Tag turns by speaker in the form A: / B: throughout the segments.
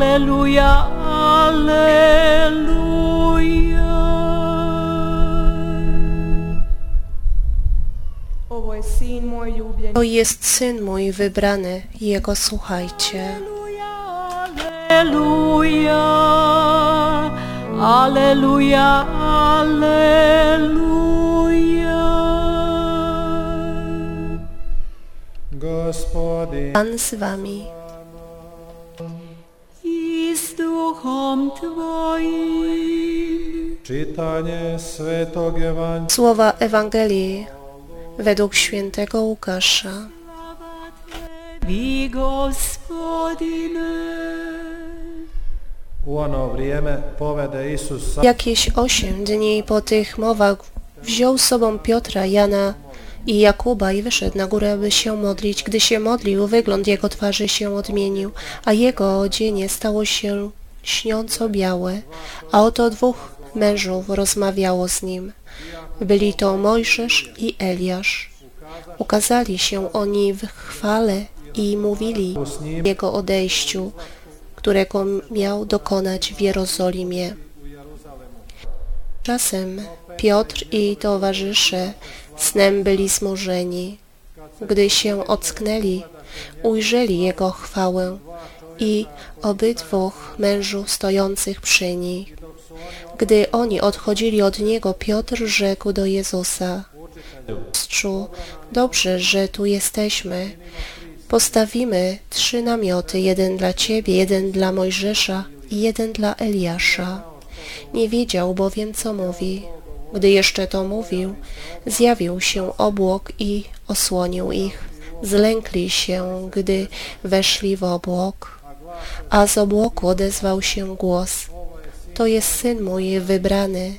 A: Aleluja, Aleluja.
B: To jest syn mój wybrany, jego słuchajcie.
A: Aleluja, Aleluja, Aleluja.
B: Pan z wami.
A: Duchom Twoim.
C: čitanje Svetog Evanđelja
B: Słowa Ewangelii według świętego Łukasza.
C: U ono vrijeme povede Isus
B: Jakieś osiem dni po tych mowach wziął z sobą Piotra, Jana i Jakuba i wyszedł na górę, aby się modlić. Gdy się modlił, wygląd jego twarzy się odmienił, a jego odzienie stało się śniąco białe, a oto dwóch mężów rozmawiało z nim. Byli to Mojżesz i Eliasz. Ukazali się oni w chwale i mówili jego odejściu, którego miał dokonać w Jerozolimie. Czasem Piotr i towarzysze snem byli zmorzeni. Gdy się ocknęli, ujrzeli jego chwałę i obydwóch mężów stojących przy nich. Gdy oni odchodzili od niego, Piotr rzekł do Jezusa, Mistrzu, dobrze, że tu jesteśmy. Postawimy trzy namioty, jeden dla Ciebie, jeden dla Mojżesza i jeden dla Eliasza. Nie wiedział bowiem, co mówi. Gdy jeszcze to mówił, zjawił się obłok i osłonił ich. Zlękli się, gdy weszli w obłok, a z obłoku odezwał się głos. To jest Syn mój wybrany,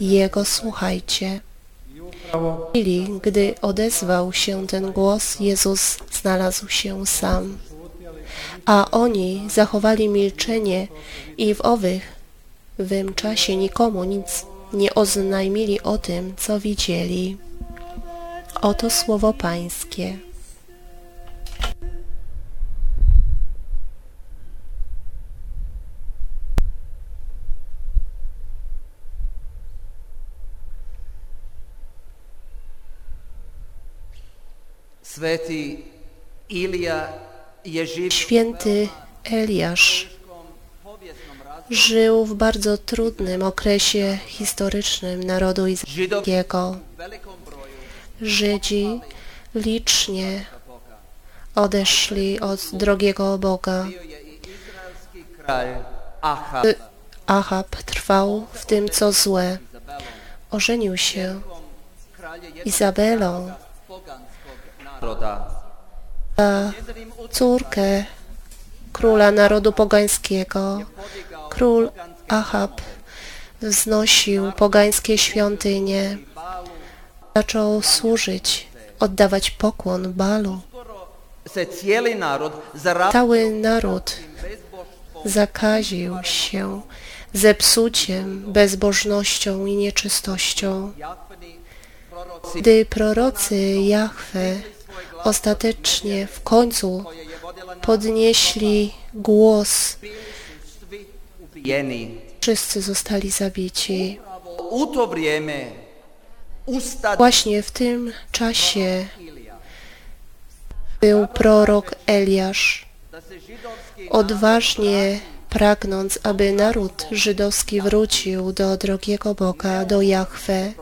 B: Jego słuchajcie. W chwili, gdy odezwał się ten głos, Jezus znalazł się sam. A oni zachowali milczenie i w owych wym czasie nikomu nic nie oznajmili o tym, co widzieli. Oto słowo Pańskie. Święty Eliasz żył w bardzo trudnym okresie historycznym narodu izraelskiego. Żydzi licznie odeszli od drogiego Boga. Ahab trwał w tym, co złe. Ożenił się Izabelą, córkę króla narodu pogańskiego. Król Ahab wznosił pogańskie świątynie. Zaczął służyć, oddawać pokłon Balu. Cały naród zakaził się zepsuciem, bezbożnością i nieczystością. Gdy prorocy Jahwe ostatecznie w końcu podnieśli głos, wszyscy zostali zabici. Właśnie w tym czasie był prorok Eliasz, odważnie pragnąc, aby naród żydowski wrócił do drogiego Boga, do Jahwe.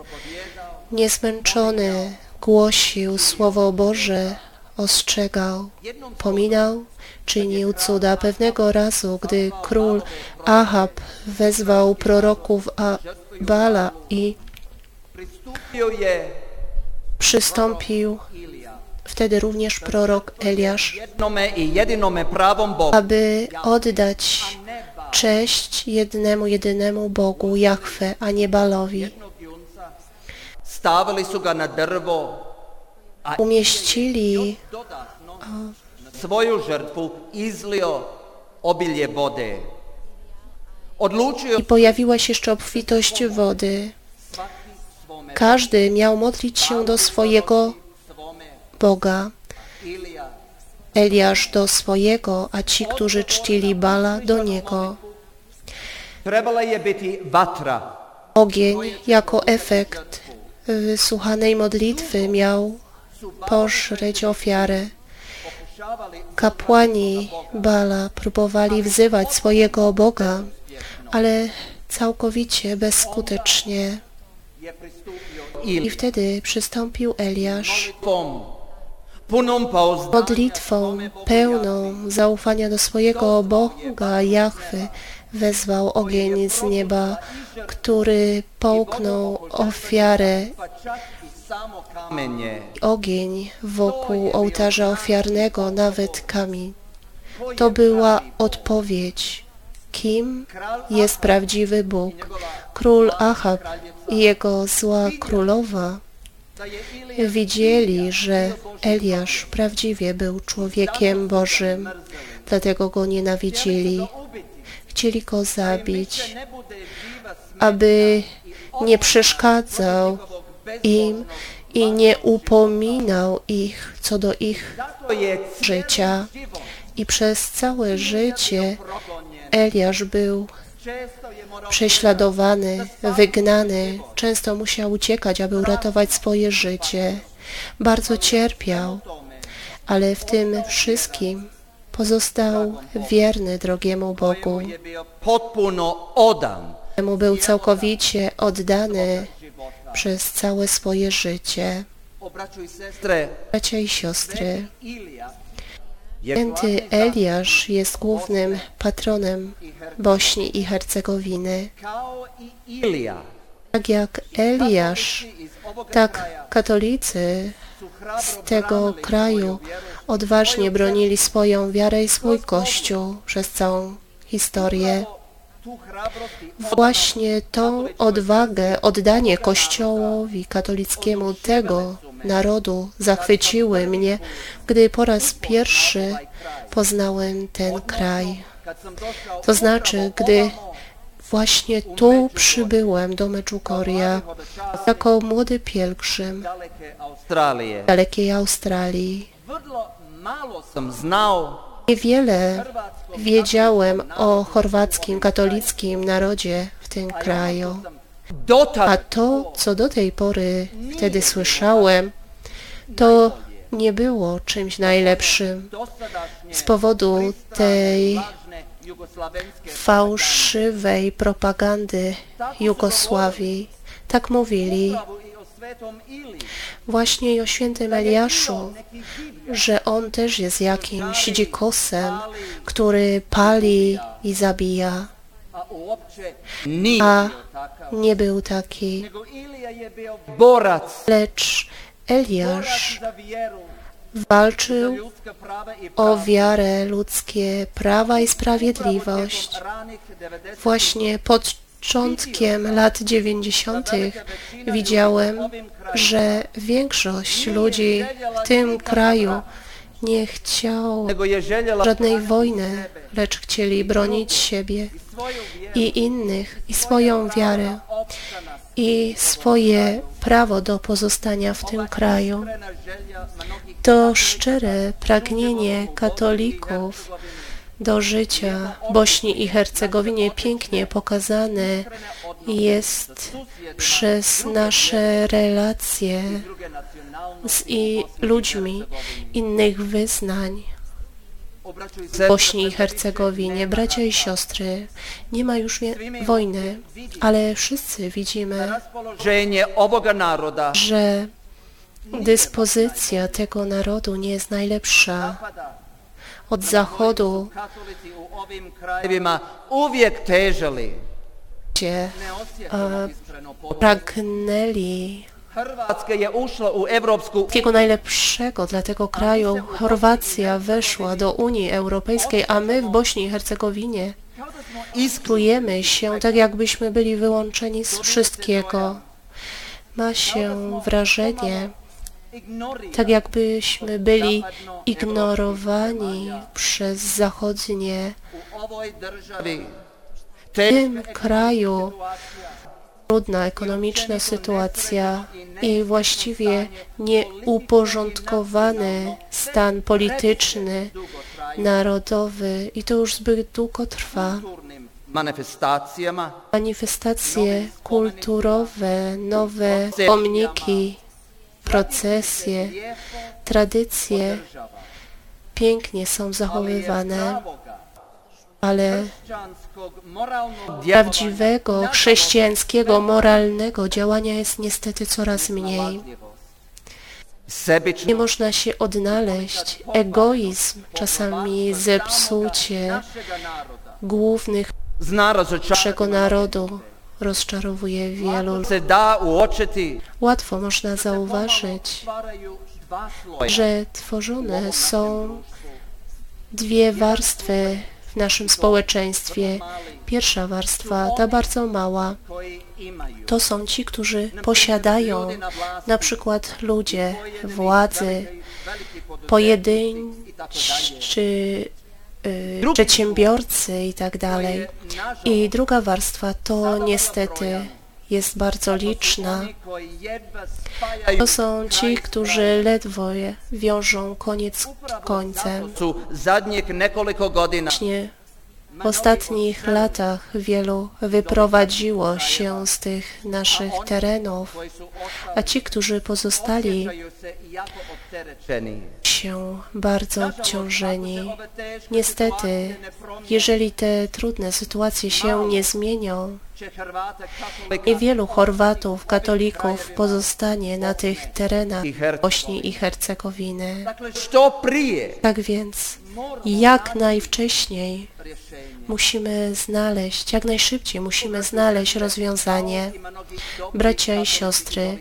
B: Niezmęczony głosił Słowo Boże, ostrzegał, pominał, czynił cuda. Pewnego razu, gdy król Ahab wezwał proroków Bala i przystąpił wtedy również prorok Eliasz, aby oddać cześć jednemu, jedynemu Bogu, Jahwe, a nie Balowi. Umieścili
D: svoju žrtvu izlio obilje. Odlučio
B: i pojawiła się jeszcze obfitość wody. Każdy miał modlić się do swojego Boga. Eliasz do swojego, a ci, którzy czcili Bala, do niego. Ogień jako efekt wysłuchanej modlitwy miał pożreć ofiarę. Kapłani Bala próbowali wzywać swojego Boga, ale całkowicie bezskutecznie. I wtedy przystąpił Eliasz modlitwą pełną zaufania do swojego Boga Jahwy wezwał ogień z nieba, który połknął ofiarę ogień wokół ołtarza ofiarnego, nawet kamień. To była odpowiedź, kim jest prawdziwy Bóg. Król Ahab i jego zła królowa widzieli, że Eliasz prawdziwie był człowiekiem Bożym, dlatego go nienawidzili. Chcieli go zabić, aby nie przeszkadzał im i nie upominał ich co do ich życia. I przez całe życie. Eliasz był prześladowany, wygnany, często musiał uciekać, aby uratować swoje życie. Bardzo cierpiał, ale w tym wszystkim pozostał wierny drogiemu Bogu.
D: Je bio potpuno odan
B: Mu był całkowicie oddany przez całe swoje życie. Bracia i siostry, święty Eliasz jest głównym patronem Bośni i Hercegowiny. Tak jak Eliasz, tak katolicy tego
D: branili
B: kraju odważnie bronili swoją wiarę i swój Kościół przez całą historię. Właśnie tą odwagę, oddanie Kościołowi katolickiemu tego narodu zachwyciły mnie, gdy po raz pierwszy poznałem ten kraj. To znaczy, gdy właśnie tu przybyłem do Medjugorja jako młody pielgrzym
D: Australije.
B: dalekiej Australii. Niewiele wiedziałem o chorwackim katolickim narodzie w tym kraju. A to, co do tej pory wtedy słyszałem, to nie było czymś najlepszym z powodu tej fałszywej propagandy Jugosławii. Tak mówili właśnie i o świętym Eliaszu, że on też jest jakimś dzikosem, który pali i zabija,
D: a
B: nie był taki. Lecz Eliasz walczył o wiarę, ludzkie prawa i sprawiedliwość.
D: Tijekom ranih 90
B: Właśnie początkiem lat 90. widziałem, że większość ludzi w tym kraju nie chciał
D: nego je željela
B: żadnej wojny, lecz chcieli bronić siebie i innych, i swoją wiarę, i swoje prawo do pozostania w tym kraju. To szczere pragnienie katolików do życia w Bośni i Hercegowinie pięknie pokazane jest przez nasze relacje z i ludźmi innych wyznań w Bośni i Hercegowinie. Bracia i siostry, nie ma już wojny, ale wszyscy widzimy, że dyspozycja tego narodu nie jest najlepsza. Od zachodu
D: uvijek težili, potrebu.
B: pragnęli
D: Hrvatska je ušla u Evropsku
B: takiego najlepszego dla tego kraju. Chorwacja weszła do Unii Europejskiej, a my w Bośni i Hercegowinie
D: kao da smo iskru
B: czujemy się tak, jakbyśmy byli wyłączeni z wszystkiego. Ma się wrażenie. Tak jakbyśmy byli ignorowani przez zachodnie w tym kraju trudna ekonomiczna sytuacja i właściwie nieuporządkowany stan polityczny, narodowy i to już zbyt długo trwa. Manifestacje kulturowe, nowe pomniki, procesje, tradycje pięknie są zachowywane, ale prawdziwego chrześcijańskiego, moralnego działania jest niestety coraz mniej. Nie można się odnaleźć. Egoizm, czasami zepsucie głównych naszego narodu rozczarowuje wielu. Łatwo można zauważyć, że tworzone są dwie warstwy w naszym społeczeństwie. Pierwsza warstwa, ta bardzo mała, to są ci, którzy posiadają, na przykład ludzie, władzy, pojedynczy przedsiębiorcy i tak dalej. I druga warstwa to niestety jest bardzo liczna. To są ci, którzy ledwo je wiążą koniec z końcem. Właśnie w ostatnich latach wielu wyprowadziło się z tych naszych terenów, a ci, którzy pozostali, się bardzo obciążeni. Niestety, jeżeli te trudne sytuacje się nie zmienią
D: će Hrvate katolika
B: i wielu Chorwatów, katolików pozostanie na tych terenach Bośni i Hercegowiny. Tak więc jak najwcześniej. Musimy znaleźć, jak najszybciej musimy znaleźć rozwiązanie. Bracia i siostry,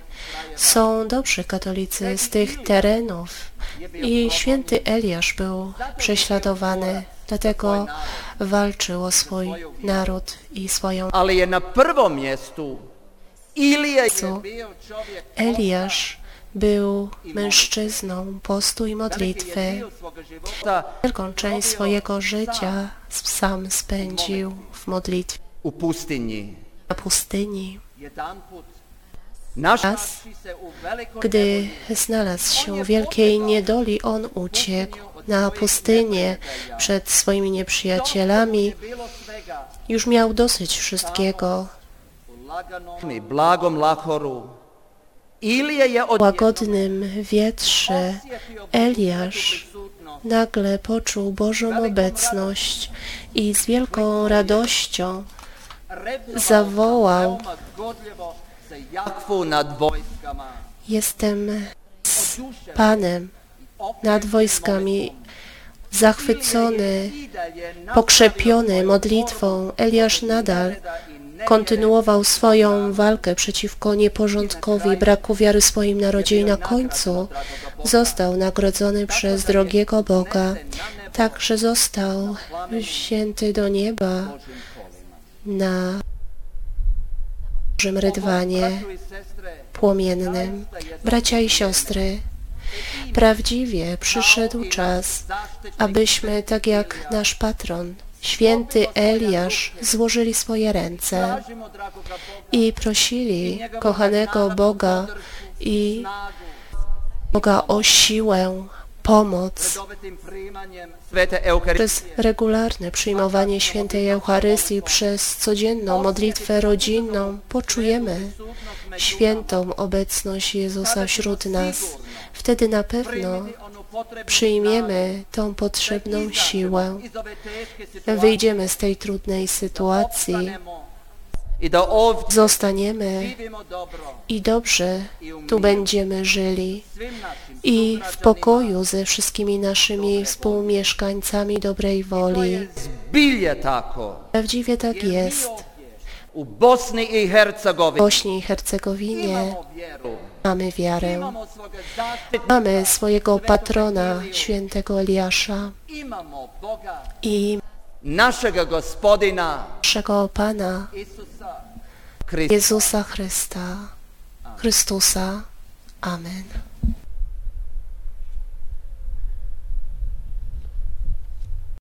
B: są dobrzy katolicy z tych terenów i święty Eliasz był prześladowany, dlatego walczył o swój naród i swoją
D: ali je na bio čovjek
B: Eliasz był mężczyzną postu i modlitwy. Wielką część swojego życia sam spędził w modlitwie na pustyni.
D: Velikoj
B: Gdy znalazł się w wielkiej niedoli, on uciekł na pustynię przed swoimi nieprzyjacielami. Już miał dosyć wszystkiego.
D: blagom lahoru. Ilija je
B: W
D: od
B: łagodnym wietrze Eliasz nagle poczuł Bożą obecność i z wielką radością zawołał. Jestem z Panem nad wojskami, zachwycony, pokrzepiony modlitwą. Eliasz nadal kontynuował swoją walkę przeciwko nieporządkowi, braku wiary swoim narodzie i na końcu został nagrodzony przez drogiego Boga, tak że został wzięty do nieba na Bożym rydwanie płomiennym. Bracia i siostry, prawdziwie przyszedł czas, abyśmy, tak jak nasz patron, święty Eliasz, złożyli swoje ręce i prosili kochanego Boga i Boga o siłę, pomoc przez regularne przyjmowanie świętej Eucharystii, przez codzienną modlitwę rodzinną poczujemy świętą obecność Jezusa wśród nas. Wtedy na pewno przyjmiemy tą potrzebną siłę. Wyjdziemy z tej trudnej sytuacji, zostaniemy i dobrze tu będziemy żyli i w pokoju ze wszystkimi naszymi współmieszkańcami dobrej woli. Prawdziwie tak jest.
D: U Bosni i
B: W
D: Hercegovini
B: Bośni i Hercegowinie mamy wiarę. Mamy swojego patrona, świętego Eliasza i
D: našega gospodina
B: naszego Pana. Jezusa Chrysta, Chrystusa. Amen.